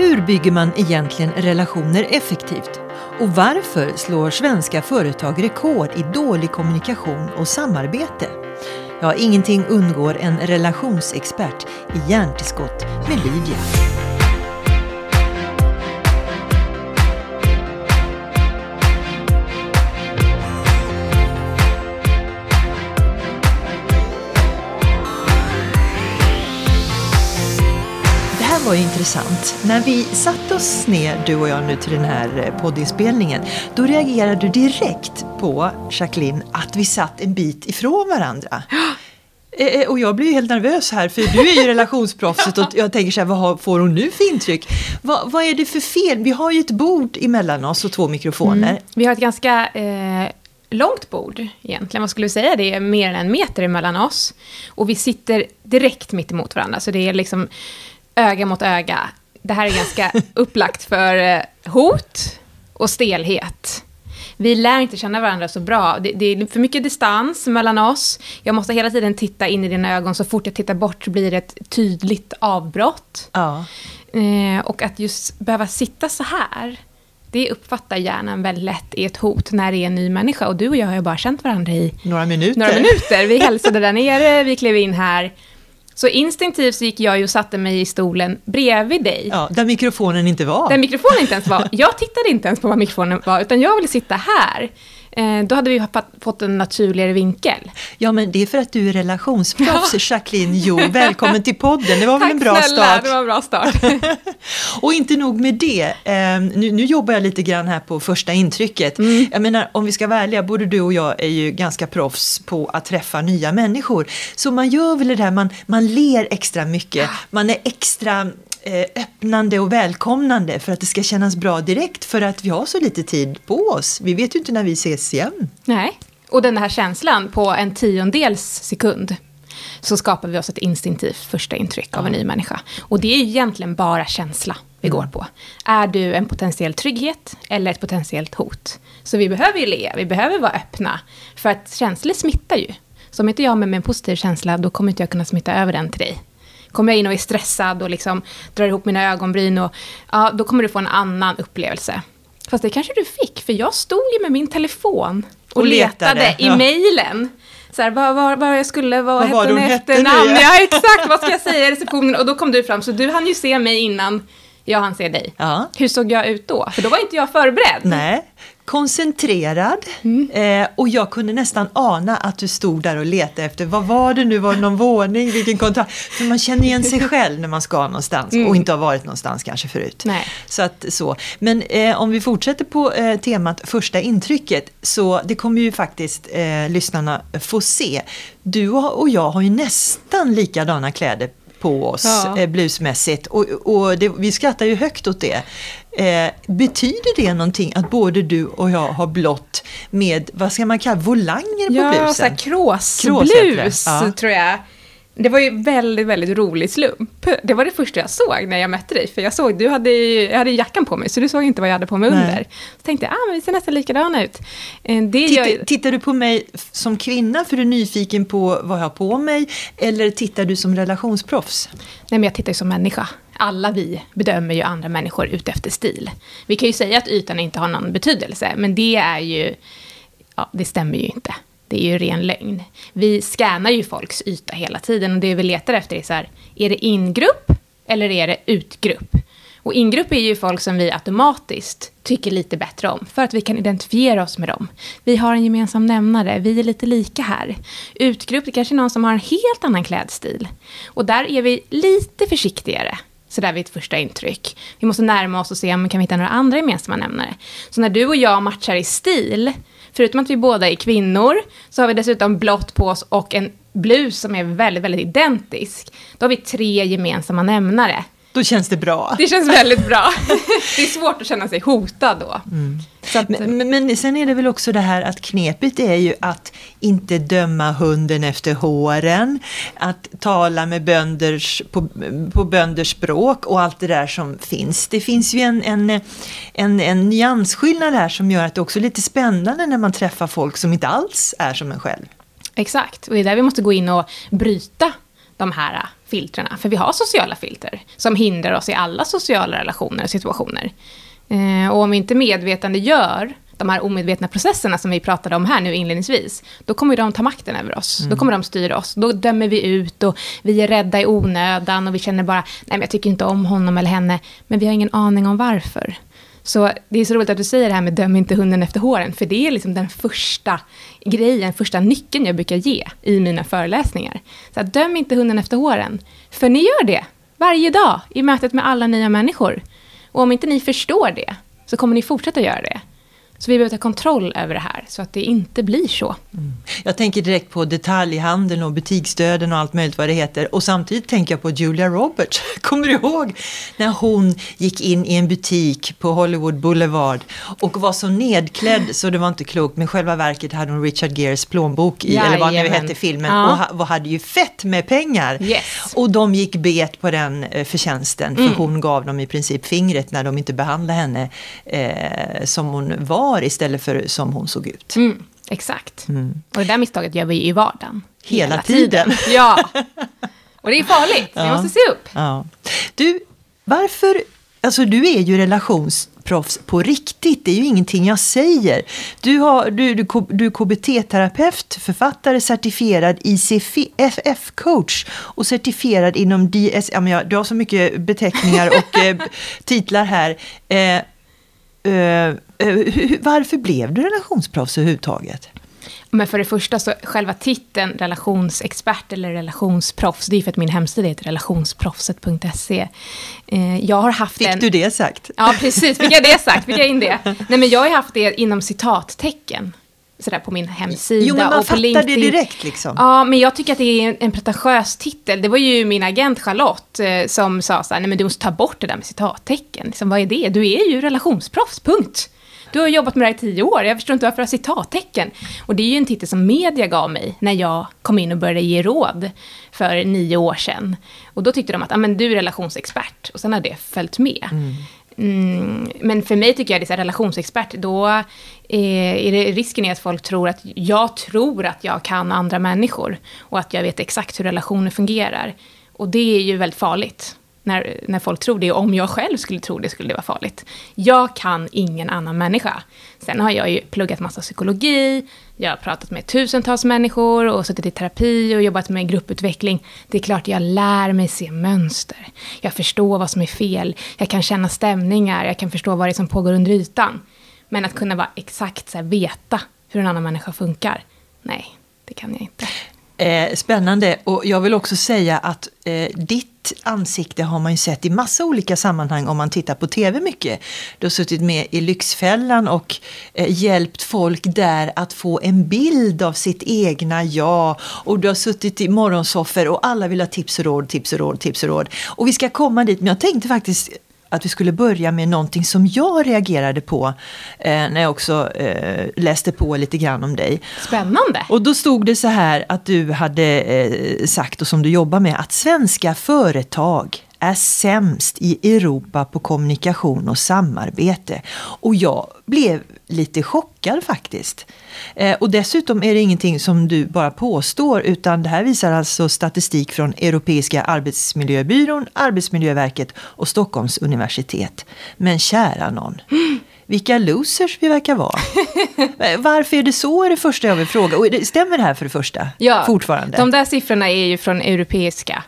Hur bygger man egentligen relationer effektivt? Och varför slår svenska företag rekord i dålig kommunikation och samarbete? Ja, ingenting undgår en relationsexpert i Hjärntillskott med Lydia. Var ju intressant. När vi satte oss ner, du och jag nu till den här eh, poddinspelningen, då reagerade du direkt på, Jacqueline, att vi satt en bit ifrån varandra. Eh, eh, och jag blir ju helt nervös här, för du är ju relationsproffset och jag tänker så här, vad får hon nu för intryck? Vad, vad är det för fel? Vi har ju ett bord emellan oss och två mikrofoner. Mm. Vi har ett ganska eh, långt bord egentligen. Vad skulle du säga? Det är mer än en meter emellan oss. Och vi sitter direkt mitt emot varandra. Så det är liksom öga mot öga. Det här är ganska upplagt för eh, hot och stelhet. Vi lär inte känna varandra så bra. Det, det är för mycket distans mellan oss. Jag måste hela tiden titta in i dina ögon. Så fort jag tittar bort blir det ett tydligt avbrott. Ja. Eh, och att just behöva sitta så här, det uppfattar hjärnan väldigt lätt i ett hot när det är en ny människa. Och du och jag har ju bara känt varandra i Några minuter. några minuter. Vi hälsade där nere, vi klev in här. Så instinktivt så gick jag ju och satte mig i stolen bredvid dig. Ja, där mikrofonen inte var. Där mikrofonen inte ens var. Jag tittade inte ens på vad mikrofonen var, utan jag ville sitta här. Eh, då hade vi fått en naturligare vinkel. Ja, men det är för att du är relationsproffs, Jacqueline Jo. Välkommen till podden, det var väl en bra snälla, start. det var en bra start. Och inte nog med det, eh, nu, nu jobbar jag lite grann här på första intrycket. Jag menar, om vi ska vara ärliga, både du och jag är ju ganska proffs på att träffa nya människor. Så man gör väl det där, man, man ler extra mycket, man är extra öppnande och välkomnande för att det ska kännas bra direkt för att vi har så lite tid på oss. Vi vet ju inte när vi ses igen. Nej. Och den här känslan på en tiondels sekund så skapar vi oss ett instinktivt första intryck av en ny människa. Och det är ju egentligen bara känsla vi går på. Är du en potentiell trygghet eller ett potentiellt hot? Så vi behöver ju le, vi behöver vara öppna. För att känslor smittar ju. Så om inte jag har med mig en positiv känsla, då kommer inte jag kunna smitta över den till dig. Kommer jag in och är stressad och liksom drar ihop mina ögonbryn, och, ja, då kommer du få en annan upplevelse. Fast det kanske du fick, för jag stod ju med min telefon och, Och letade, letade, i ja. mejlen. Så här, vad, vad, vad jag skulle, vad, Vad hette var hon efternamn? Ja, exakt, vad ska jag säga i receptionen? Och då kom du fram, så du hann ju se mig innan jag hann se dig. Ja. Hur såg jag ut då? För då var inte jag förberedd. Nej, koncentrerad eh, och jag kunde nästan ana att du stod där och letade efter vad var det nu, var det någon våning, vilken kontakt? För man känner igen sig själv när man ska någonstans och inte har varit någonstans kanske förut. Nej. Så att, så. Men eh, om vi fortsätter på eh, temat första intrycket så det kommer ju faktiskt eh, lyssnarna få se. Du och och jag har ju nästan likadana kläder på oss Ja. eh, blusmässigt och, och det, vi skrattar ju högt åt det. Eh, betyder det någonting att både du och jag har blått med, vad ska man kalla volanger på Ja, blusen? Krås kråsblus, ja. tror jag. Det var ju väldigt, väldigt rolig slump. Det var det första jag såg när jag mötte dig. För jag såg, du hade, ju- jag hade jackan på mig, så du såg inte vad jag hade på mig Nej. under. Så tänkte jag, ah, men vi ser nästan likadana ut. Eh, Det Tittar, tittar du på mig som kvinna för du är nyfiken på vad jag har på mig eller tittar du som relationsproffs? Nej, men jag tittar ju som människa. Alla vi bedömer ju andra människor utefter stil. Vi kan ju säga att ytan inte har någon betydelse, men det är ju... Ja, det stämmer ju inte. Det är ju ren lögn. Vi scannar ju folks yta hela tiden och det vi letar efter är så här, är det ingrupp eller är det utgrupp? Och ingrupp är ju folk som vi automatiskt tycker lite bättre om, för att vi kan identifiera oss med dem. Vi har en gemensam nämnare, vi är lite lika här. Utgrupp, det kanske är någon som har en helt annan klädstil. Och där är vi lite försiktigare, sådär vid ett första intryck. Vi måste närma oss och se om vi kan hitta några andra gemensamma nämnare. Så när du och jag matchar i stil, förutom att vi båda är kvinnor, så har vi dessutom blått på oss och en blus som är väldigt, väldigt identisk. Då har vi tre gemensamma nämnare. Då känns det bra. Det känns väldigt bra. Det är svårt att känna sig hotad då. Så att, Men, men, men sen är det väl också det här att knepet är ju att inte döma hunden efter håren, att tala med bönders, på, på bönders språk och allt det där som finns. Det finns ju en, en, en, en nyansskillnad här som gör att det också är lite spännande när man träffar folk som inte alls är som en själv. Exakt, och det är där vi måste gå in och bryta de här filtrerna. För vi har sociala filter som hindrar oss i alla sociala relationer och situationer. Eh, och om vi inte medvetande gör de här omedvetna processerna som vi pratade om här nu inledningsvis, då kommer de ta makten över oss. Mm. Då kommer de styra oss. Då dömer vi ut och vi är rädda i onödan och vi känner bara, nej men jag tycker inte om honom eller henne, men vi har ingen aning om varför. Så det är så roligt att du säger det här med döm inte hunden efter håren, för det är liksom den första grejen, första nyckeln jag brukar ge i mina föreläsningar. Så att döm inte hunden efter håren, för ni gör det varje dag i mötet med alla nya människor. Och om inte ni förstår det, så kommer ni fortsätta göra det. Så vi behöver ta kontroll över det här så att det inte blir så. Mm. Jag tänker direkt på detaljhandeln och butiksdöden och allt möjligt vad det heter. Och samtidigt tänker jag på Julia Roberts. Kommer du ihåg när hon gick in i en butik på Hollywood Boulevard och var så nedklädd så det var inte klokt. Men själva verket hade hon Richard Geres plånbok i, Jajamän. eller vad nu hette filmen. Ja. Och hade ju fett med pengar. Yes. Och de gick bet på den eh, förtjänsten. För mm. hon gav dem i princip fingret när de inte behandlade henne eh, som hon var var istället för som hon såg ut. Mm, exakt. Mm. Och det där misstaget gör vi i vardagen. Hela, hela tiden. tiden. Ja. Och det är farligt, ja. vi måste se upp. Ja. Du, varför, alltså du är ju relationsproffs på riktigt, det är ju ingenting jag säger. Du, har, du, du, du är KBT-terapeut, författare, certifierad ICFF-coach och certifierad inom DS... Ja, men jag, du har så mycket beteckningar och eh, titlar här. Eh, Uh, varför blev du relationsproffs överhuvudtaget? Men för det första, så själva titeln relationsexpert eller relationsproffs, det är för att min hemsida heter relationsproffset.se. Eh, jag har haft Fick en... du det sagt? Ja, precis. Fick jag det sagt? Fick jag in det? Nej, men jag har haft det inom citattecken sådär på min hemsida. Jo, men man och på fattar det direkt liksom. Ja, men jag tycker att det är en, en pretentiös titel. Det var ju min agent Charlotte eh, som sa så här, nej men du måste ta bort det där med citattecken. Liksom, vad är det? Du är ju relationsproffs, punkt. Du har jobbat med det här i tio år, jag förstår inte varför du har citattecken. Och det är ju en titel som media gav mig när jag kom in och började ge råd för nio år sedan. Och då tyckte de att ah, men du är relationsexpert, och sen har det följt med. Mm. Mm, men för mig tycker jag det är relationsexpert, då eh, är det, risken är att folk tror att jag tror att jag kan andra människor och att jag vet exakt hur relationer fungerar. Och det är ju väldigt farligt när, när folk tror det. Och om jag själv skulle tro det skulle det vara farligt. Jag kan ingen annan människa. Sen har jag ju pluggat massa psykologi, jag har pratat med tusentals människor och suttit i terapi och jobbat med grupputveckling. Det är klart jag lär mig se mönster. Jag förstår vad som är fel, jag kan känna stämningar, jag kan förstå vad det är som pågår under ytan. Men att kunna vara exakt så här, veta hur en annan människa funkar, nej, det kan jag inte. Eh, spännande och jag vill också säga att eh, ditt ansikte har man ju sett i massa olika sammanhang om man tittar på tv mycket. Du har suttit med i Lyxfällan och eh, hjälpt folk där att få en bild av sitt egna jag. Och du har suttit i morgonsoffer och alla vill ha tips och råd, tips och råd, tips och råd. Och vi ska komma dit, men jag tänkte faktiskt att vi skulle börja med någonting som jag reagerade på eh, när jag också eh, läste på lite grann om dig. Spännande! Och då stod det så här att du hade eh, sagt och som du jobbar med att svenska företag är sämst i Europa på kommunikation och samarbete. Och jag blev lite chockad faktiskt. Eh, och dessutom är det ingenting som du bara påstår utan det här visar alltså statistik från Europeiska arbetsmiljöbyrån, Arbetsmiljöverket och Stockholms universitet. Men kära någon. Vilka losers vi verkar vara. Varför är det så är det första jag vill fråga. Och stämmer det här för det första? Ja, fortfarande? de där siffrorna är ju från Europeiska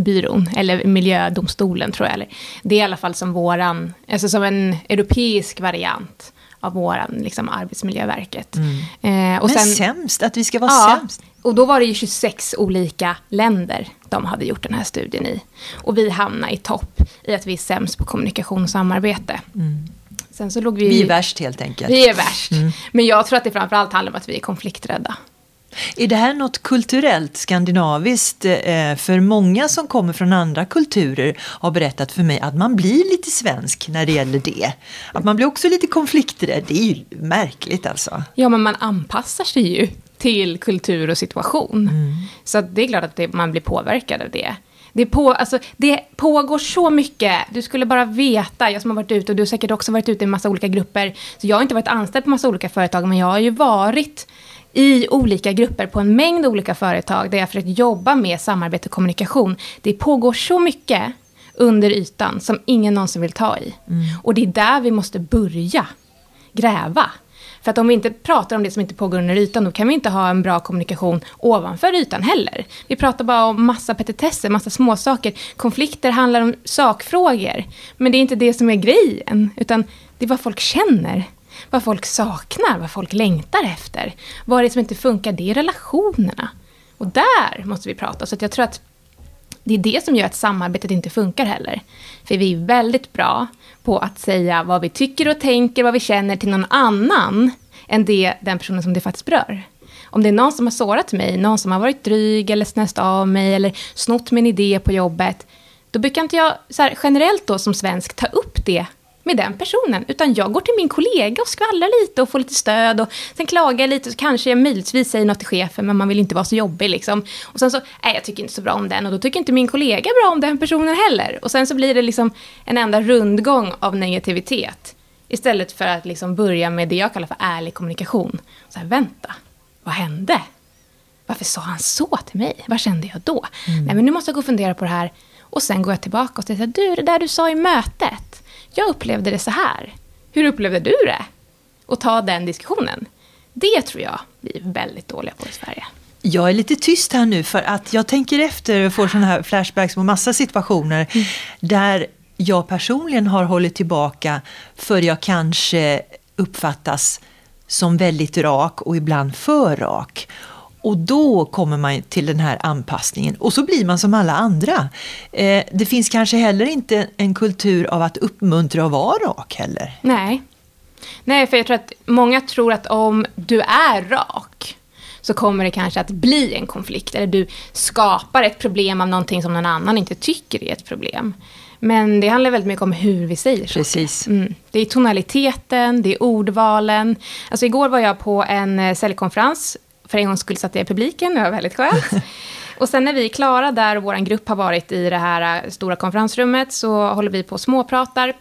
arbetsmiljöbyrån, eller miljödomstolen tror jag. Eller. Det är i alla fall som våran, alltså som en europeisk variant av våran liksom, Arbetsmiljöverket. Mm. Eh, och Men sen, sämst, att vi ska vara ja, sämst. Och då var det ju 26 olika länder de hade gjort den här studien i. Och vi hamnade i topp i att vi är sämst på kommunikation och samarbete. Mm. Sen så låg vi... Vi är värst helt enkelt. Vi är värst. Mm. Men jag tror att det framförallt handlar om att vi är konflikträdda. Är det här något kulturellt skandinaviskt? Eh, för många som kommer från andra kulturer har berättat för mig att man blir lite svensk när det gäller det. Att man blir också lite konflikträdd. Det är ju märkligt alltså. Ja, men man anpassar sig ju till kultur och situation. Mm. Så det är klart att det, man blir påverkad av det. Det, på, alltså, det pågår så mycket. Du skulle bara veta, jag som har varit ute och du har säkert också varit ute i en massa olika grupper. Så jag har inte varit anställd på massa olika företag, men jag har ju varit i olika grupper på en mängd olika företag där jag försökt jobba med samarbete och kommunikation. Det pågår så mycket under ytan som ingen någonsin vill ta i. Mm. Och det är där vi måste börja gräva. För att om vi inte pratar om det som inte pågår under ytan, då kan vi inte ha en bra kommunikation ovanför ytan heller. Vi pratar bara om massa petitesser, massa småsaker. Konflikter handlar om sakfrågor. Men det är inte det som är grejen, utan det är vad folk känner. Vad folk saknar, vad folk längtar efter. Vad är det som inte funkar? Det är relationerna. Och där måste vi prata. Så jag tror att det är det som gör att samarbetet inte funkar heller. För vi är väldigt bra på att säga vad vi tycker och tänker, vad vi känner till någon annan än det, den personen som det faktiskt berör. Om det är någon som har sårat mig, någon som har varit dryg eller snäst av mig eller snott min idé på jobbet, då brukar inte jag så här, generellt då som svensk ta upp det med den personen, utan jag går till min kollega och skvallrar lite och får lite stöd och sen klagar jag lite så kanske jag möjligtvis säger något till chefen men man vill inte vara så jobbig liksom. Och sen så, nej jag tycker inte så bra om den och då tycker inte min kollega bra om den personen heller. Och sen så blir det liksom en enda rundgång av negativitet. Istället för att liksom börja med det jag kallar för ärlig kommunikation. Så här, vänta, vad hände? Varför sa han så till mig? Vad kände jag då? Mm. Nej men nu måste jag gå och fundera på det här. Och sen går jag tillbaka och säger, du det där du sa i mötet jag upplevde det så här. Hur upplevde du det? Och ta den diskussionen. Det tror jag vi är väldigt dåliga på i Sverige. Jag är lite tyst här nu för att jag tänker efter och får sådana här flashbacks på massa situationer mm. där jag personligen har hållit tillbaka för jag kanske uppfattas som väldigt rak och ibland för rak. Och då kommer man till den här anpassningen och så blir man som alla andra. Eh, det finns kanske heller inte en kultur av att uppmuntra att vara rak heller. Nej. Nej, för jag tror att många tror att om du är rak så kommer det kanske att bli en konflikt. Eller du skapar ett problem av någonting som någon annan inte tycker är ett problem. Men det handlar väldigt mycket om hur vi säger Precis. Mm. Det är tonaliteten, det är ordvalen. Alltså igår var jag på en eh, säljkonferens för en gångs skull satt jag i publiken, det var väldigt skönt. Och sen när vi är klara där och vår grupp har varit i det här äh, stora konferensrummet så håller vi på och småpratar.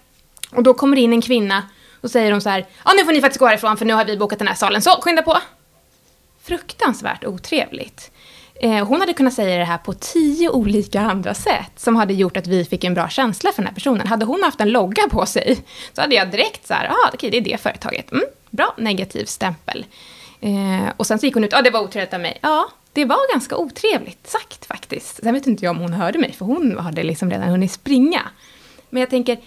Och då kommer in en kvinna och säger hon så här, ja nu får ni faktiskt gå härifrån för nu har vi bokat den här salen, så skynda på. Fruktansvärt otrevligt. Eh, hon hade kunnat säga det här på tio olika andra sätt som hade gjort att vi fick en bra känsla för den här personen. Hade hon haft en logga på sig så hade jag direkt så här, ja okej det är det företaget. Mm, bra negativ stämpel. Eh, och sen så gick hon ut, ja ah, det var otrevligt av mig. Ja, det var ganska otrevligt sagt faktiskt. Sen vet inte jag om hon hörde mig, för hon hade liksom redan hunnit springa. Men jag tänker,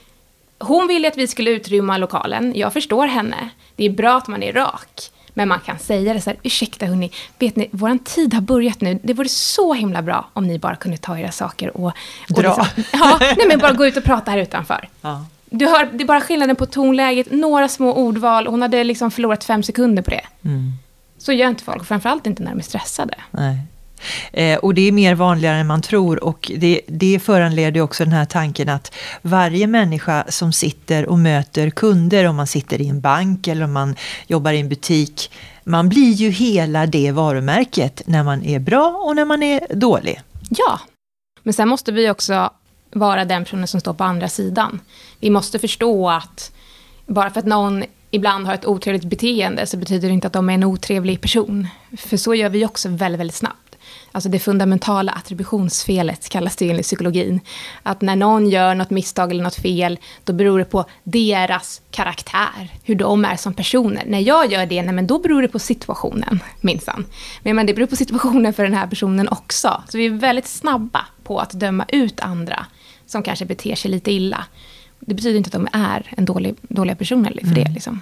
hon ville att vi skulle utrymma lokalen. Jag förstår henne. Det är bra att man är rak. Men man kan säga det så här, ursäkta hörni, vet ni, våran tid har börjat nu. Det vore så himla bra om ni bara kunde ta era saker och... och Dra. Liksom, ja, nej men bara gå ut och prata här utanför. Ja. Du hör, det är bara skillnaden på tonläget, några små ordval. Hon hade liksom förlorat fem sekunder på det. Mm. Så gör inte folk, framförallt inte när de är stressade. Nej. Eh, och det är mer vanligare än man tror och det, det föranleder också den här tanken att varje människa som sitter och möter kunder, om man sitter i en bank eller om man jobbar i en butik, man blir ju hela det varumärket när man är bra och när man är dålig. Ja, men sen måste vi också vara den personen som står på andra sidan. Vi måste förstå att bara för att någon ibland har ett otrevligt beteende så betyder det inte att de är en otrevlig person. För så gör vi också väldigt, väldigt snabbt. Alltså det fundamentala attributionsfelet kallas det enligt psykologin. Att när någon gör något misstag eller något fel, då beror det på deras karaktär, hur de är som personer. När jag gör det, nej, men då beror det på situationen, minsann. Men, men det beror på situationen för den här personen också. Så vi är väldigt snabba på att döma ut andra som kanske beter sig lite illa det betyder inte att de är en dålig, dåliga personer för mm. det. Liksom.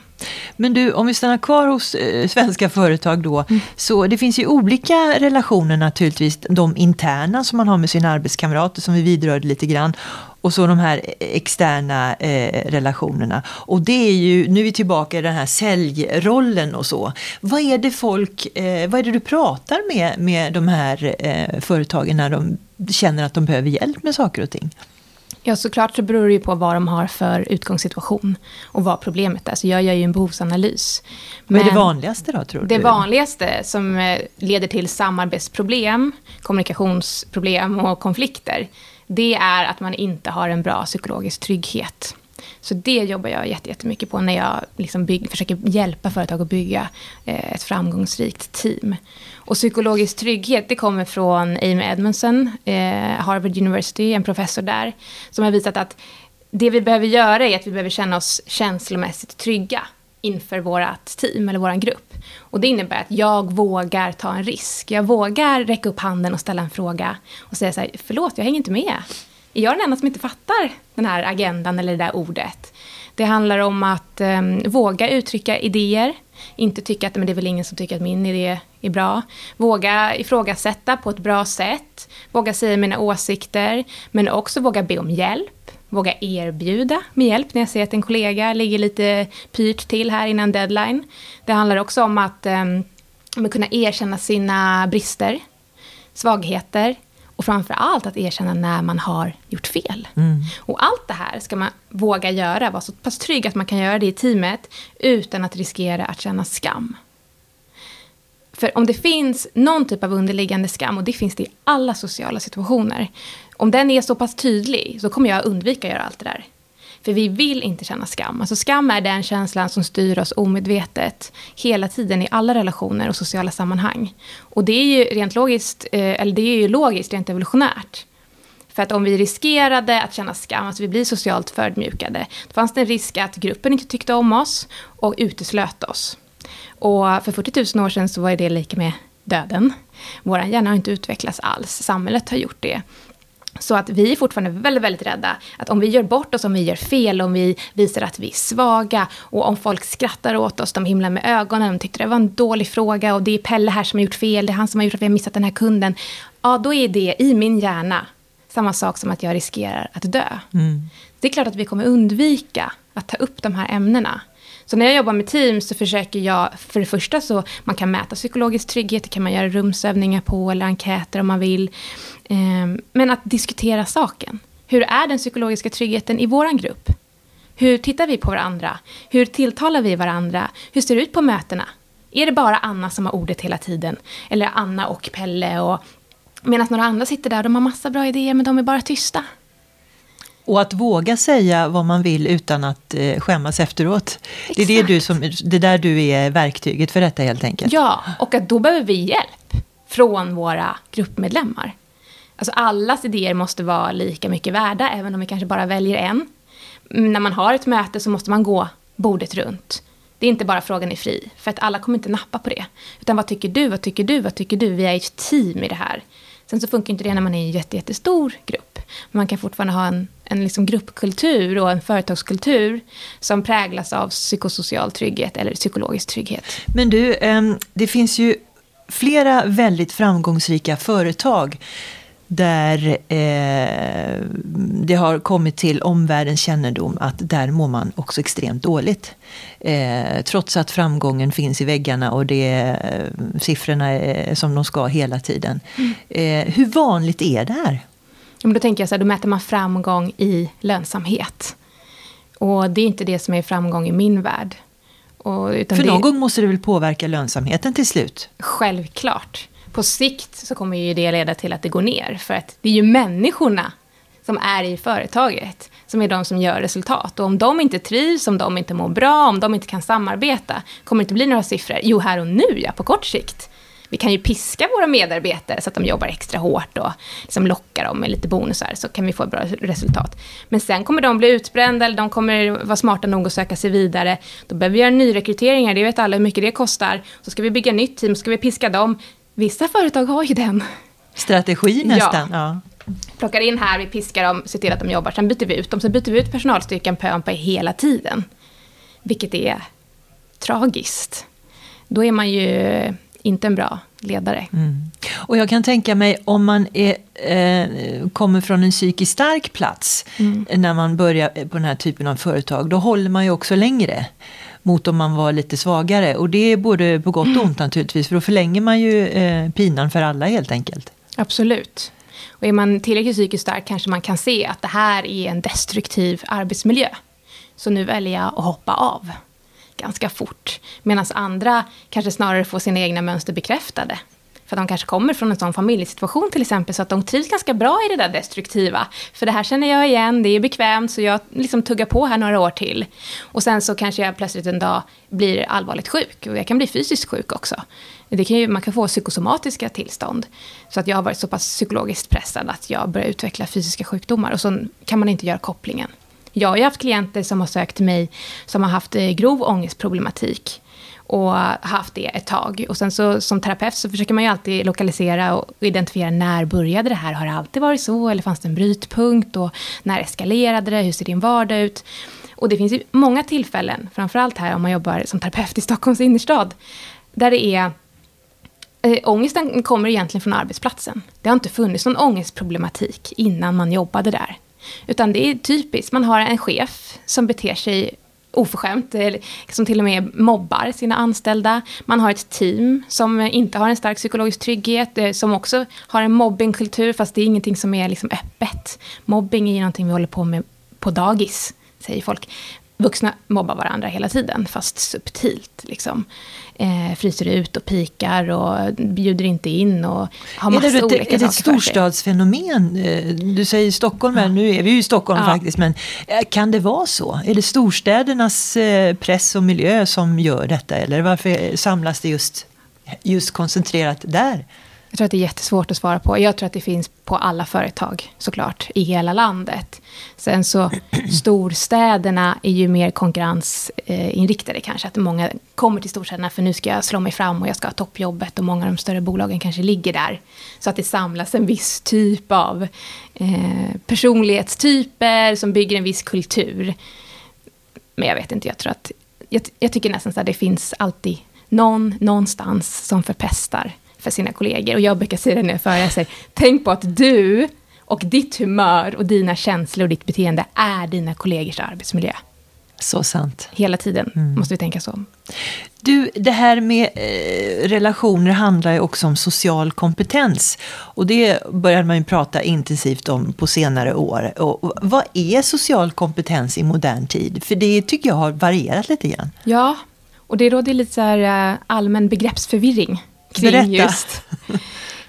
Men du, om vi stannar kvar hos eh, svenska företag då. Mm. Så det finns ju olika relationer naturligtvis. De interna som man har med sina arbetskamrater som vi vidrörde lite grann. Och så de här externa eh, relationerna. Och det är ju, nu är vi tillbaka i den här säljrollen och så. Vad är det folk, eh, vad är det du pratar med, med de här eh, företagen när de känner att de behöver hjälp med saker och ting? Ja, såklart så beror det ju på vad de har för utgångssituation och vad problemet är. Så jag gör ju en behovsanalys. Men, Men det vanligaste då, tror du? Det vanligaste som eh, leder till samarbetsproblem, kommunikationsproblem och konflikter, det är att man inte har en bra psykologisk trygghet. Så det jobbar jag jättemycket på när jag liksom bygg, försöker hjälpa företag att bygga eh, ett framgångsrikt team. Och psykologisk trygghet, det kommer från Amy Edmondson, eh, Harvard University, en professor där, som har visat att det vi behöver göra är att vi behöver känna oss känslomässigt trygga inför vårt team eller vår grupp. Och det innebär att jag vågar ta en risk. Jag vågar räcka upp handen och ställa en fråga och säga så här, förlåt, jag hänger inte med. Är jag den enda som inte fattar den här agendan eller det där ordet? Det handlar om att eh, våga uttrycka idéer, inte tycka att men det är väl ingen som tycker att min idé är bra. Våga ifrågasätta på ett bra sätt, våga säga mina åsikter, men också våga be om hjälp våga erbjuda med hjälp när jag ser att en kollega ligger lite pyrt till här innan deadline. Det handlar också om att eh, kunna erkänna sina brister, svagheter och framför allt att erkänna när man har gjort fel. Mm. Och allt det här ska man våga göra, vara så pass trygg att man kan göra det i teamet utan att riskera att känna skam. För om det finns någon typ av underliggande skam, och det finns det i alla sociala situationer, om den är så pass tydlig så kommer jag undvika att göra allt det där. För vi vill inte känna skam. Alltså skam är den känslan som styr oss omedvetet hela tiden i alla relationer och sociala sammanhang. Och det är ju rent logiskt, eh, eller det är ju logiskt rent evolutionärt. För att om vi riskerade att känna skam, alltså vi blir socialt förödmjukade, då fanns det en risk att gruppen inte tyckte om oss och uteslöt oss. Och för 40 000 år sedan så var det lika med döden. Vår hjärna har inte utvecklats alls, samhället har gjort det. Så att vi är fortfarande väldigt, väldigt rädda. Att om vi gör bort oss, om vi gör fel, om vi visar att vi är svaga och om folk skrattar åt oss, de himlar med ögonen, de tyckte det var en dålig fråga och det är Pelle här som har gjort fel, det är han som har gjort att vi har missat den här kunden. Ja, då är det i min hjärna samma sak som att jag riskerar att dö. Mm. Det är klart att vi kommer undvika att ta upp de här ämnena. Så när jag jobbar med team så försöker jag, för det första så man kan mäta psykologisk trygghet, det kan man göra rumsövningar på eller enkäter om man vill. Ehm, men att diskutera saken. Hur är den psykologiska tryggheten i vår grupp? Hur tittar vi på varandra? Hur tilltalar vi varandra? Hur ser det ut på mötena? Är det bara Anna som har ordet hela tiden? Eller Anna och Pelle och Medan några andra sitter där och de har massa bra idéer men de är bara tysta. Och att våga säga vad man vill utan att eh, skämmas efteråt. Det är det, du som, det där du är verktyget för detta helt enkelt. Ja, och att då behöver vi hjälp från våra gruppmedlemmar. Alltså allas idéer måste vara lika mycket värda, även om vi kanske bara väljer en. Mm, när man har ett möte så måste man gå bordet runt. Det är inte bara frågan är fri, för att alla kommer inte nappa på det. Utan vad tycker du, vad tycker du, vad tycker du? Vi är ett team i det här. Sen så funkar inte det när man är i en jätte, jättestor grupp. Man kan fortfarande ha en, en liksom gruppkultur och en företagskultur som präglas av psykosocial trygghet eller psykologisk trygghet. Men du, ehm, det finns ju flera väldigt framgångsrika företag där eh, det har kommit till omvärldens kännedom att där mår man också extremt dåligt. Eh, trots att framgången finns i väggarna och det, eh, siffrorna är som de ska hela tiden. Mm. Eh, hur vanligt är det här? Men då tänker jag så här, då mäter man framgång i lönsamhet. Och det är inte det som är framgång i min värld. Och, För någon det... gång måste det väl påverka lönsamheten till slut? Självklart på sikt så kommer ju det leda till att det går ner. För att det är ju människorna som är i företaget som är de som gör resultat. Och om de inte trivs, om de inte mår bra, om de inte kan samarbeta, kommer det inte bli några siffror. Jo, här och nu, ja, på kort sikt. Vi kan ju piska våra medarbetare så att de jobbar extra hårt och liksom locka dem med lite bonusar, så kan vi få ett bra resultat. Men sen kommer de bli utbrända, eller de kommer vara smarta nog att söka sig vidare. Då behöver vi göra nyrekryteringar, det vet alla hur mycket det kostar. Så ska vi bygga nytt team, så ska vi piska dem. Vissa företag har ju den. Strategi nästan. Ja. ja. Plockar in här, vi piskar dem, ser till att de jobbar. Sen byter vi ut dem. Sen byter vi ut personalstyrkan pö om pö hela tiden. Vilket är tragiskt. Då är man ju inte en bra ledare. Mm. Och jag kan tänka mig om man är, eh, kommer från en psykiskt stark plats mm. när man börjar på den här typen av företag, då håller man ju också längre mot om man var lite svagare. Och det är både på gott och ont naturligtvis, för då förlänger man ju eh, pinan för alla helt enkelt. Absolut. Och är man tillräckligt psykiskt stark kanske man kan se att det här är en destruktiv arbetsmiljö. Så nu väljer jag att hoppa av ganska fort. Medan andra kanske snarare får sina egna mönster bekräftade. För de kanske kommer från en sån familjesituation till exempel, så att de trivs ganska bra i det där destruktiva. För det här känner jag igen, det är bekvämt, så jag liksom tuggar på här några år till. Och sen så kanske jag plötsligt en dag blir allvarligt sjuk, och jag kan bli fysiskt sjuk också. Det kan ju, man kan få psykosomatiska tillstånd. Så att jag har varit så pass psykologiskt pressad att jag börjar utveckla fysiska sjukdomar. Och så kan man inte göra kopplingen. Jag har ju haft klienter som har sökt till mig som har haft eh, grov ångestproblematik och haft det ett tag. Och sen så som terapeut så försöker man ju alltid lokalisera och identifiera när började det här? Har det alltid varit så? Eller fanns det en brytpunkt? Och när eskalerade det? Hur ser din vardag ut? Och det finns ju många tillfällen, framförallt här om man jobbar som terapeut i Stockholms innerstad, där det är äh, ångesten kommer egentligen från arbetsplatsen. Det har inte funnits någon ångestproblematik innan man jobbade där. Utan det är typiskt, man har en chef som beter sig oförskämt, eh, som till och med mobbar sina anställda. Man har ett team som inte har en stark psykologisk trygghet, eh, som också har en mobbingkultur, fast det är ingenting som är liksom öppet. Mobbing är ju någonting vi håller på med på dagis, säger folk. Vuxna mobbar varandra hela tiden, fast subtilt. Liksom eh, fryser ut och pikar och bjuder inte in och har massa är det, olika Är det ett storstadsfenomen? Eh, du säger Stockholm, ja. nu är vi ju i Stockholm ja. faktiskt, men eh, kan det vara så? Är det storstädernas eh, press och miljö som gör detta eller varför samlas det just, just koncentrerat där? Jag tror att det är jättesvårt att svara på. Jag tror att det finns på alla företag, såklart, i hela landet. Sen så, storstäderna är ju mer konkurrensinriktade kanske. Att många kommer till storstäderna för nu ska jag slå mig fram och jag ska ha toppjobbet. Och många av de större bolagen kanske ligger där. Så att det samlas en viss typ av eh, personlighetstyper som bygger en viss kultur. Men jag vet inte, jag tror att... Jag, jag tycker nästan att det finns alltid någon någonstans som förpestar för sina kollegor. Och jag brukar säga det när jag föreläser, tänk på att du och ditt humör och dina känslor och ditt beteende är dina kollegors arbetsmiljö. Så sant. Hela tiden mm. måste vi tänka så. Du, det här med eh, relationer handlar ju också om social kompetens. Och det började man ju prata intensivt om på senare år. Och vad är social kompetens i modern tid? För det tycker jag har varierat lite grann. Ja, och det råder lite så här eh, allmän begreppsförvirring kring Berätta. just...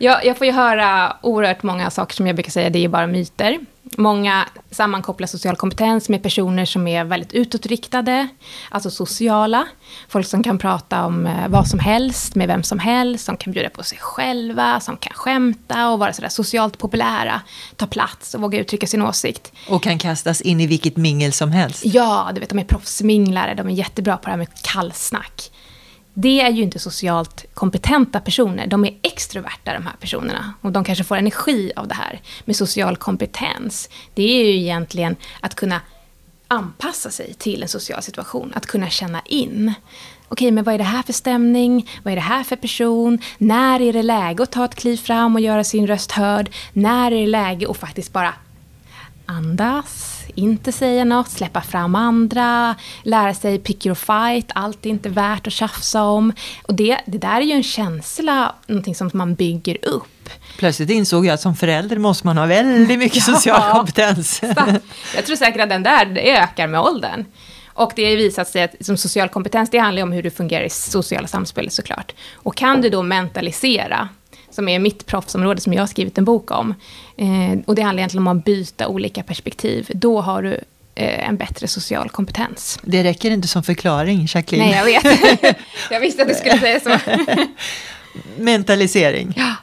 Jag, jag får ju höra oerhört många saker som jag brukar säga, det är bara myter. Många sammankopplar social kompetens med personer som är väldigt utåtriktade, alltså sociala. Folk som kan prata om eh, vad som helst med vem som helst, som kan bjuda på sig själva, som kan skämta och vara sådär socialt populära, ta plats och våga uttrycka sin åsikt. Och kan kastas in i vilket mingel som helst. Ja, du vet, de är proffsminglare, de är jättebra på det här med kallsnack det är ju inte socialt kompetenta personer. De är extroverta de här personerna. Och de kanske får energi av det här. med social kompetens, det är ju egentligen att kunna anpassa sig till en social situation. Att kunna känna in. Okej, men vad är det här för stämning? Vad är det här för person? När är det läge att ta ett kliv fram och göra sin röst hörd? När är det läge att faktiskt bara andas, inte säga något, släppa fram andra, lära sig pick your fight, allt är inte värt att tjafsa om. Och det, det där är ju en känsla, någonting som man bygger upp. Plötsligt insåg jag att som förälder måste man ha väldigt mycket ja, social kompetens. Jag tror säkert att den där ökar med åldern. Och det har visat sig att som social kompetens, det handlar om hur du fungerar i sociala samspel såklart. Och kan du då mentalisera som är mitt proffsområde som jag har skrivit en bok om. Eh, och det handlar egentligen om att byta olika perspektiv. Då har du eh, en bättre social kompetens. Det räcker inte som förklaring, Jacqueline. Nej, jag vet. jag visste att du skulle säga så. Mentalisering. Ja,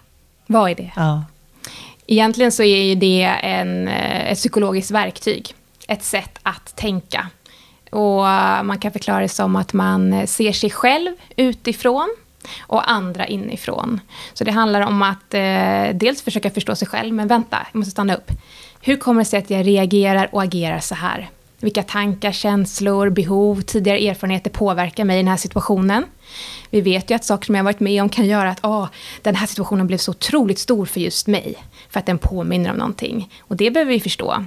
vad är det? Ja. Egentligen så är ju det en, eh, ett psykologiskt verktyg. Ett sätt att tänka. Och man kan förklara det som att man ser sig själv utifrån och andra inifrån. Så det handlar om att eh, dels försöka förstå sig själv, men vänta, jag måste stanna upp. Hur kommer det sig att jag reagerar och agerar så här? Vilka tankar, känslor, behov, tidigare erfarenheter påverkar mig i den här situationen? Vi vet ju att saker som jag varit med om kan göra att ah, den här situationen blev så otroligt stor för just mig. För att den påminner om någonting. Och det behöver vi förstå.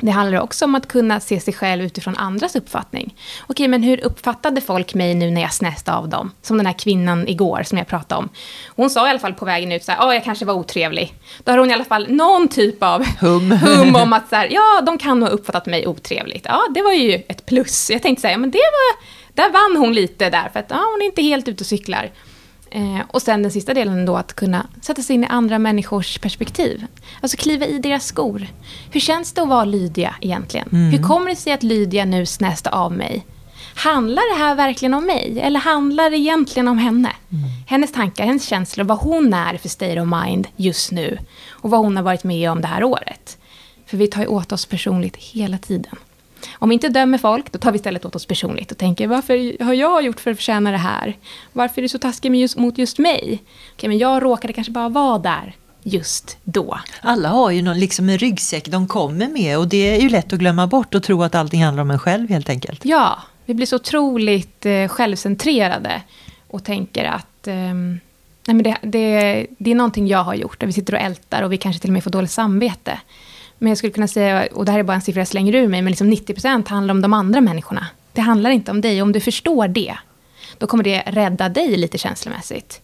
Det handlar också om att kunna se sig själv utifrån andras uppfattning. Okej, men hur uppfattade folk mig nu när jag snäste av dem? Som den här kvinnan igår som jag pratade om. Hon sa i alla fall på vägen ut så här, ja, jag kanske var otrevlig. Då har hon i alla fall någon typ av hum, hum om att så här, ja, de kan ha uppfattat mig otrevligt. Ja, det var ju ett plus. Jag tänkte säga, men det var, där vann hon lite där, för att ja, hon är inte helt ute och cyklar. Eh, och sen den sista delen då att kunna sätta sig in i andra människors perspektiv. Alltså kliva i deras skor. Hur känns det att vara Lydia egentligen? Mm. Hur kommer det sig att Lydia nu snäste av mig? Handlar det här verkligen om mig? Eller handlar det egentligen om henne? Mm. Hennes tankar, hennes känslor, vad hon är för state of mind just nu. Och vad hon har varit med om det här året. För vi tar ju åt oss personligt hela tiden. Om vi inte dömer folk, då tar vi istället åt oss personligt och tänker varför har jag gjort för att förtjäna det här? Varför är det så taskigt just, mot just mig? Okej, men jag råkade kanske bara vara där just då. Alla har ju någon, liksom en ryggsäck de kommer med och det är ju lätt att glömma bort och tro att allting handlar om en själv helt enkelt. Ja, vi blir så otroligt eh, självcentrerade och tänker att eh, nej men det, det, det är någonting jag har gjort och vi sitter och ältar och vi kanske till och med får dåligt samvete. Men jag skulle kunna säga, och det här är bara en siffra jag slänger ur mig, men liksom 90% handlar om de andra människorna. Det handlar inte om dig. Om du förstår det, då kommer det rädda dig lite känslomässigt.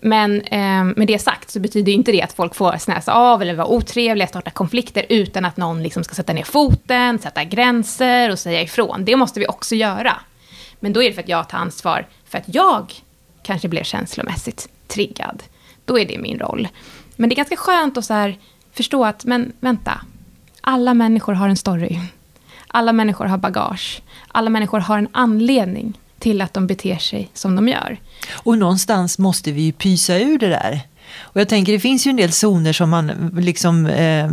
Men eh, med det sagt så betyder inte det att folk får snäsa av eller vara otrevliga, starta konflikter utan att någon liksom ska sätta ner foten, sätta gränser och säga ifrån. Det måste vi också göra. Men då är det för att jag tar ansvar för att jag kanske blir känslomässigt triggad. Då är det min roll. Men det är ganska skönt att så här, förstå att, men vänta, alla människor har en story. Alla människor har bagage. Alla människor har en anledning till att de beter sig som de gör. Och någonstans måste vi ju pysa ur det där. Och jag tänker det finns ju en del zoner som man liksom eh,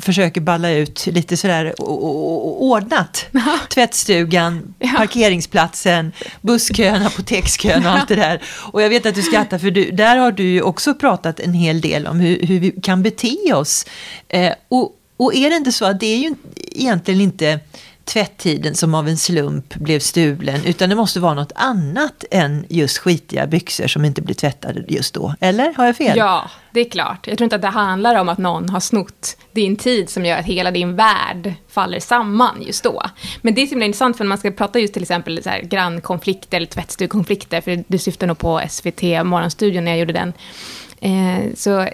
försöker balla ut lite sådär ordnat. Ja. Tvättstugan, ja. parkeringsplatsen, busskön, apotekskön och allt det där. Och jag vet att du skrattar för du, där har du ju också pratat en hel del om hur, hur vi kan bete oss. Eh, och, och är det inte så att det är ju egentligen inte tvätttiden som av en slump blev stulen, utan det måste vara något annat än just skitiga byxor som inte blir tvättade just då. Eller har jag fel? Ja, det är klart. Jag tror inte att det handlar om att någon har snott din tid som gör att hela din värld faller samman just då. Men det är så himla intressant för när man ska prata just till exempel så här grannkonflikter eller tvättstugkonflikter, för du syftar nog på SVT Morgonstudion när jag gjorde den. Eh, så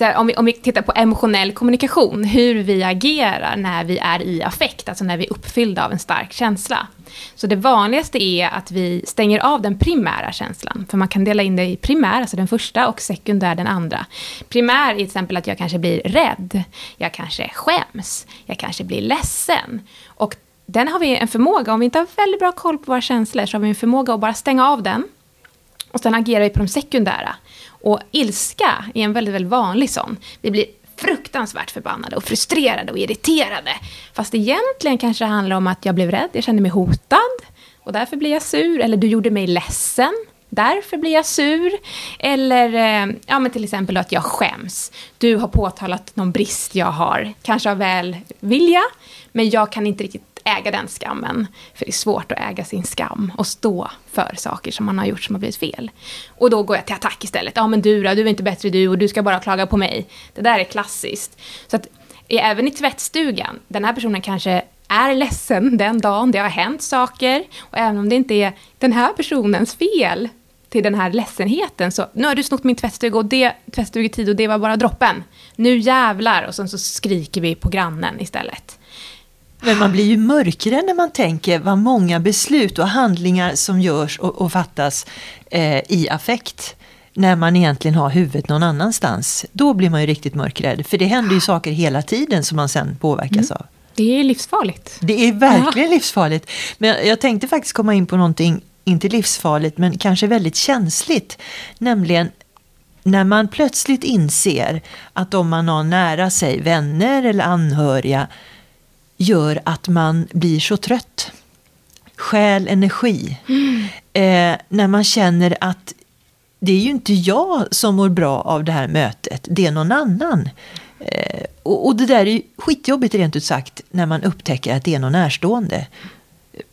här, om, vi, om vi tittar på emotionell kommunikation, hur vi agerar när vi är i affekt, alltså när vi är uppfyllda av en stark känsla. Så det vanligaste är att vi stänger av den primära känslan, för man kan dela in det i primär, alltså den första, och sekundär, den andra. Primär är till exempel att jag kanske blir rädd, jag kanske skäms, jag kanske blir ledsen. Och den har vi en förmåga, om vi inte har väldigt bra koll på våra känslor, så har vi en förmåga att bara stänga av den, och sen agerar vi på de sekundära. Och ilska är en väldigt, väldigt vanlig sån. Vi blir fruktansvärt förbannade och frustrerade och irriterade. Fast egentligen kanske det handlar om att jag blev rädd, jag kände mig hotad och därför blir jag sur. Eller du gjorde mig ledsen, därför blir jag sur. Eller eh, ja, men till exempel att jag skäms. Du har påtalat någon brist jag har, kanske av välvilja, men jag kan inte riktigt äga den skammen. För det är svårt att äga sin skam och stå för saker som man har gjort som har blivit fel. Och då går jag till attack istället. Ja men du då, du är inte bättre du och du ska bara klaga på mig. Det där är klassiskt. Så att eh, även i tvättstugan, den här personen kanske är ledsen den dagen det har hänt saker. Och även om det inte är den här personens fel till den här ledsenheten. Så nu har du snott min tvättstuga och det tvättstugetid och det var bara droppen. Nu jävlar! Och sen så skriker vi på grannen istället. Men man blir ju mörkare när man tänker vad många beslut och handlingar som görs och, och fattas eh, i affekt när man egentligen har huvudet någon annanstans. Då blir man ju riktigt mörkrädd. För det händer ju saker hela tiden som man sen påverkas mm. av. Det är livsfarligt. Det är verkligen ja. livsfarligt. Men jag tänkte faktiskt komma in på någonting, inte livsfarligt, men kanske väldigt känsligt. Nämligen när man plötsligt inser att om man har nära sig vänner eller anhöriga gör att man blir så trött. Stjäl energi. Mm. Eh, när man känner att det är ju inte jag som mår bra av det här mötet, det är någon annan. Eh, och, och, det där är ju skitjobbigt rent ut sagt när man upptäcker att det är någon närstående.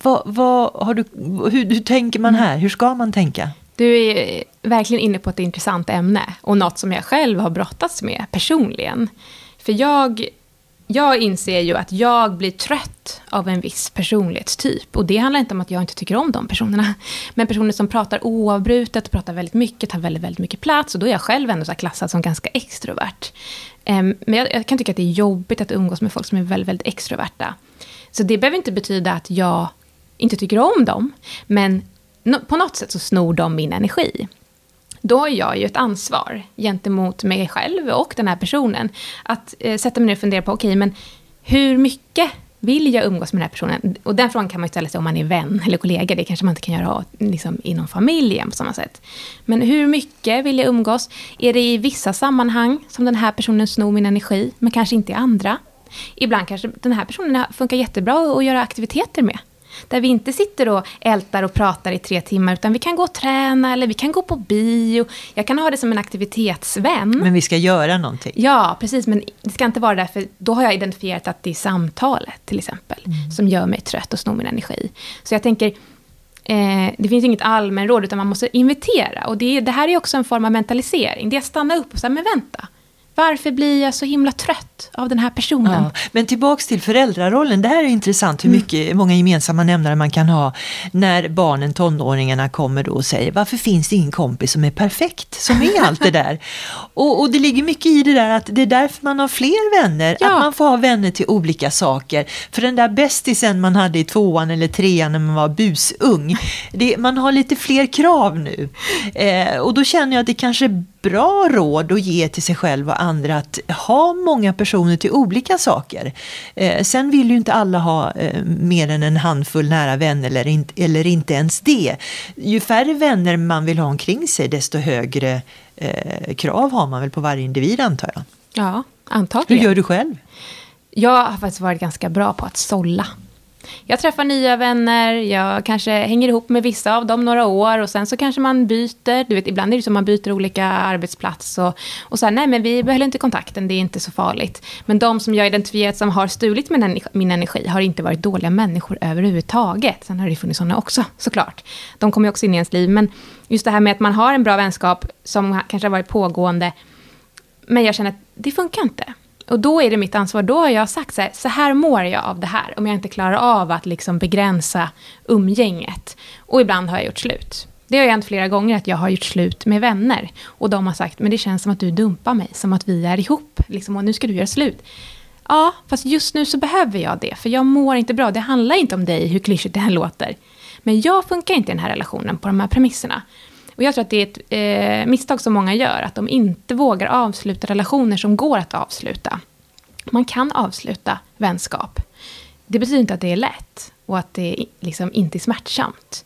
Vad, vad har du, hur, hur tänker man här? Hur ska man tänka? Du är verkligen inne på ett intressant ämne och något som jag själv har brottats med personligen. För jag jag inser ju att jag blir trött av en viss personlighetstyp. Och det handlar inte om att jag inte tycker om de personerna. Men personer som pratar oavbrutet, pratar väldigt mycket, tar väldigt, väldigt mycket plats. Och då är jag själv ändå så klassad som ganska extrovert. Ehm, men jag, kan tycka att det är jobbigt att umgås med folk som är väldigt, väldigt extroverta. Så det behöver inte betyda att jag inte tycker om dem. Men på något sätt så snor de min energi då har jag ju ett ansvar gentemot mig själv och den här personen. Att eh, sätta mig ner och fundera på, okej, okay, men hur mycket vill jag umgås med den här personen? Och den frågan kan man ju ställa sig om man är vän eller kollega. Det kanske man inte kan göra liksom, inom familjen på samma sätt. Men hur mycket vill jag umgås? Är det i vissa sammanhang som den här personen snor min energi, men kanske inte i andra? Ibland kanske den här personen funkar jättebra att göra aktiviteter med. Där vi inte sitter och ältar och pratar i tre timmar, utan vi kan gå och träna eller vi kan gå på bio. Jag kan ha det som en aktivitetsvän. Men vi ska göra någonting. Ja, precis. Men det ska inte vara därför, då har jag identifierat att det är samtalet till exempel, mm. som gör mig trött och snor min energi. Så jag tänker, eh, det finns inget allmänråd, utan man måste inventera. Och det, det här är också en form av mentalisering. Det är att stanna upp och säga, men vänta, varför blir jag så himla trött av den här personen? Ja, men tillbaks till föräldrarollen. Det här är intressant hur mm. mycket, mm. många gemensamma nämnare man kan ha när barnen, tonåringarna kommer då och säger varför finns det ingen kompis som är perfekt, som är allt det där? och, och, det ligger mycket i det där att det är därför man har fler vänner, ja. att man får ha vänner till olika saker. För den där bästisen man hade i tvåan eller trean när man var busung, det, man har lite fler krav nu. Eh, och då känner jag att det kanske bra råd att ge till sig själv och andra att ha många personer till olika saker. Eh, sen vill ju inte alla ha eh, mer än en handfull nära vänner eller, in, eller inte ens det. Ju färre vänner man vill ha omkring sig desto högre eh, krav har man väl på varje individ antar jag. Ja, antagligen. Hur gör du själv? Jag har faktiskt varit ganska bra på att sålla jag träffar nya vänner, jag kanske hänger ihop med vissa av dem några år och sen så kanske man byter. Du vet, ibland är det så man byter olika arbetsplats och, och så här, nej men vi behöver inte kontakten, det är inte så farligt. Men de som jag identifierat som har stulit min, min energi har inte varit dåliga människor överhuvudtaget. Sen har det funnits sådana också, såklart. De kommer ju också in i ens liv, men just det här med att man har en bra vänskap som kanske har varit pågående, men jag känner att det funkar inte. Och då är det mitt ansvar. Då har jag sagt så här, så här mår jag av det här. Om jag inte klarar av att liksom begränsa umgänget. Och ibland har jag gjort slut. Det har hänt flera gånger att jag har gjort slut med vänner. Och de har sagt, men det känns som att du dumpar mig. Som att vi är ihop. Liksom, och nu ska du göra slut. Ja, fast just nu så behöver jag det. För jag mår inte bra. Det handlar inte om dig, hur klyschigt det än låter. Men jag funkar inte i den här relationen på de här premisserna. Och jag tror att det är ett eh, misstag som många gör, att de inte vågar avsluta relationer som går att avsluta. Man kan avsluta vänskap. Det betyder inte att det är lätt och att det liksom inte är smärtsamt.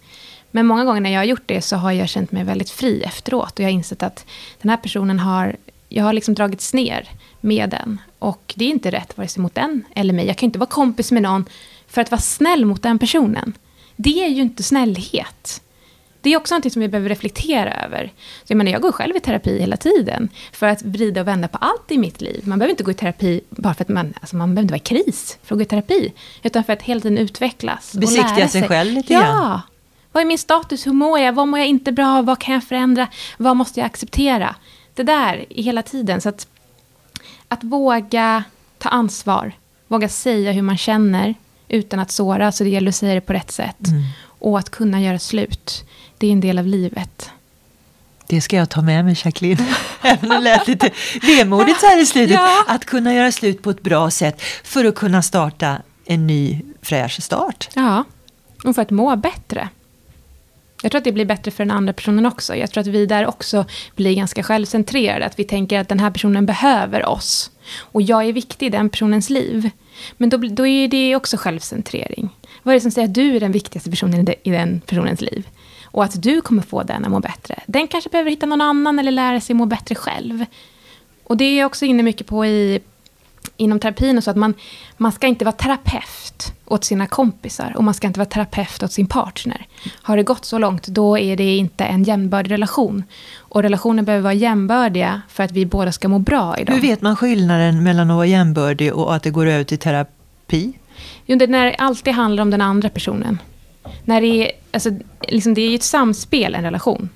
Men många gånger när jag har gjort det så har jag känt mig väldigt fri efteråt. Och jag har insett att den här personen har, jag har liksom dragits ner med den. Och det är inte rätt vare sig mot den eller mig. Jag kan inte vara kompis med någon för att vara snäll mot den personen. Det är ju inte snällhet. Det är också något som vi behöver reflektera över. Så jag, menar, jag går själv i terapi hela tiden för att vrida och vända på allt i mitt liv. Man behöver inte gå i terapi bara för att man, alltså man behöver inte vara i kris för att gå i terapi. Utan för att hela tiden utvecklas och Besiktiga lära sig. sig själv lite grann. Ja. Vad är min status? Hur mår jag? Vad mår jag inte bra av? Vad kan jag förändra? Vad måste jag acceptera? Det där hela tiden. Så att, att våga ta ansvar. Våga säga hur man känner utan att såra. Så det gäller att säga det på rätt sätt. Mm. Och att kunna göra slut det är en del av livet. Det ska jag ta med mig Jacqueline. Även om det lät lite vemodigt så här i slutet. Ja. Att kunna göra slut på ett bra sätt för att kunna starta en ny fräsch start. Ja, och för att må bättre. Jag tror att det blir bättre för den andra personen också. Jag tror att vi där också blir ganska självcentrerade. Att vi tänker att den här personen behöver oss. Och jag är viktig i den personens liv. Men då, då är det också självcentrering. Vad är det som säger att du är den viktigaste personen i den personens liv? Och att du kommer få den att må bättre. Den kanske behöver hitta någon annan eller lära sig må bättre själv. Och det är jag också inne mycket på i, inom terapin. Och så att man, man ska inte vara terapeut åt sina kompisar. Och man ska inte vara terapeut åt sin partner. Har det gått så långt, då är det inte en jämnbördig relation. Och relationer behöver vara jämbördiga för att vi båda ska må bra i dem. Hur vet man skillnaden mellan att vara jämbördig och att det går över till terapi? Jo, det när det alltid handlar om den andra personen. När det, är, alltså, liksom, det är ju ett samspel, en relation.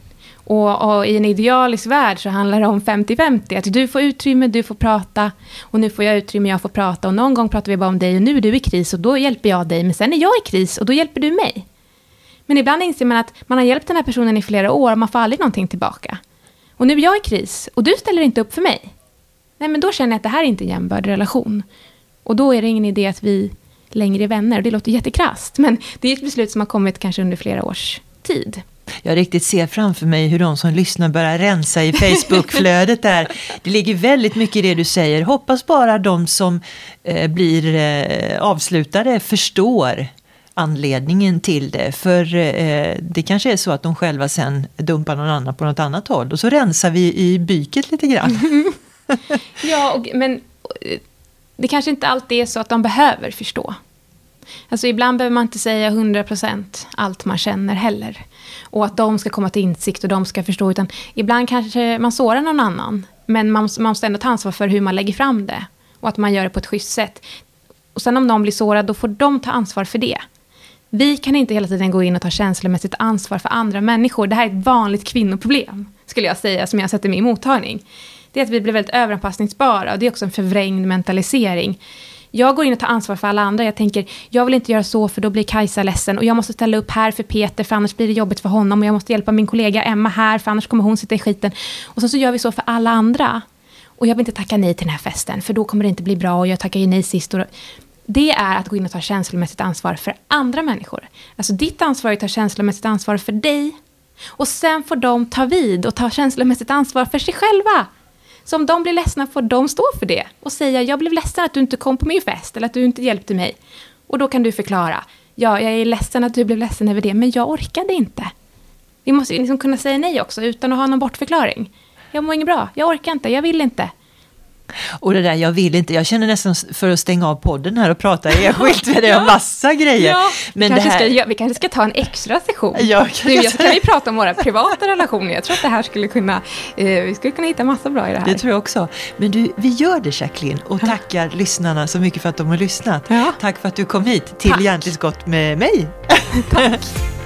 Och, och, i en idealisk värld så handlar det om 50-50. Att du får utrymme, du får prata. Och nu får jag utrymme, jag får prata. Och någon gång pratar vi bara om dig och nu är du i kris och då hjälper jag dig. Men sen är jag i kris och då hjälper du mig. Men ibland inser man att man har hjälpt den här personen i flera år och man får aldrig någonting tillbaka. Och nu är jag i kris och du ställer inte upp för mig. Nej, men då känner jag att det här är inte en jämbördig relation. Och då är det ingen idé att vi längre är vänner. Och Det låter jättekrast, men det är ett beslut som har kommit kanske under flera års tid. Jag riktigt ser framför mig hur de som lyssnar börjar rensa i Facebookflödet där. Det ligger väldigt mycket i det du säger. Hoppas bara de som eh, blir eh, avslutade förstår anledningen till det. För eh, det kanske är så att de själva sen dumpar någon annan på något annat håll. Och så rensar vi i byket lite grann. ja, och, men eh, det kanske inte alltid är så att de behöver förstå. Alltså ibland behöver man inte säga 100% allt man känner heller. Och att de ska komma till insikt och de ska förstå. Utan ibland kanske man sårar någon annan. Men man, man måste ändå ta ansvar för hur man lägger fram det. Och att man gör det på ett schysst sätt. Och sen om någon blir sårad, då får de ta ansvar för det. Vi kan inte hela tiden gå in och ta känslomässigt ansvar för andra människor. Det här är ett vanligt kvinnoproblem, skulle jag säga, som jag har sett i min mottagning. Det är att vi blir väldigt överanpassningsbara och det är också en förvrängd mentalisering. Jag går in och tar ansvar för alla andra. Jag tänker, jag vill inte göra så för då blir Kajsa ledsen. Och jag måste ställa upp här för Peter för annars blir det jobbigt för honom. Och jag måste hjälpa min kollega Emma här för annars kommer hon sitta i skiten. Och så, så gör vi så för alla andra. Och jag vill inte tacka nej till den här festen för då kommer det inte bli bra och jag tackar ju nej sist. Och det är att gå in och ta känslomässigt ansvar för andra människor. Alltså ditt ansvar är att ta känslomässigt ansvar för dig. Och sen får de ta vid och ta känslomässigt ansvar för sig själva. Så om de blir ledsna får de stå för det och säga jag blev ledsen att du inte kom på min fest eller att du inte hjälpte mig. Och då kan du förklara, ja jag är ledsen att du blev ledsen över det men jag orkade inte. Vi måste liksom kunna säga nej också utan att ha någon bortförklaring. Jag mår inget bra, jag orkar inte, jag vill inte. Och det där, jag vill inte, jag känner nästan för att stänga av podden här och prata enskilt med dig ja. om massa grejer. Ja, Men vi, kanske här... ska, vi kanske ska ta en extra session. Ja, du, jag kan vi prata om våra privata relationer. Jag tror att det här skulle kunna, eh, vi skulle kunna hitta massa bra i det här. Det tror jag också. Men du, vi gör det Jacqueline och tackar lyssnarna så mycket för att de har lyssnat. Ja. Tack för att du kom hit till Hjärntillskott med mig. Tack.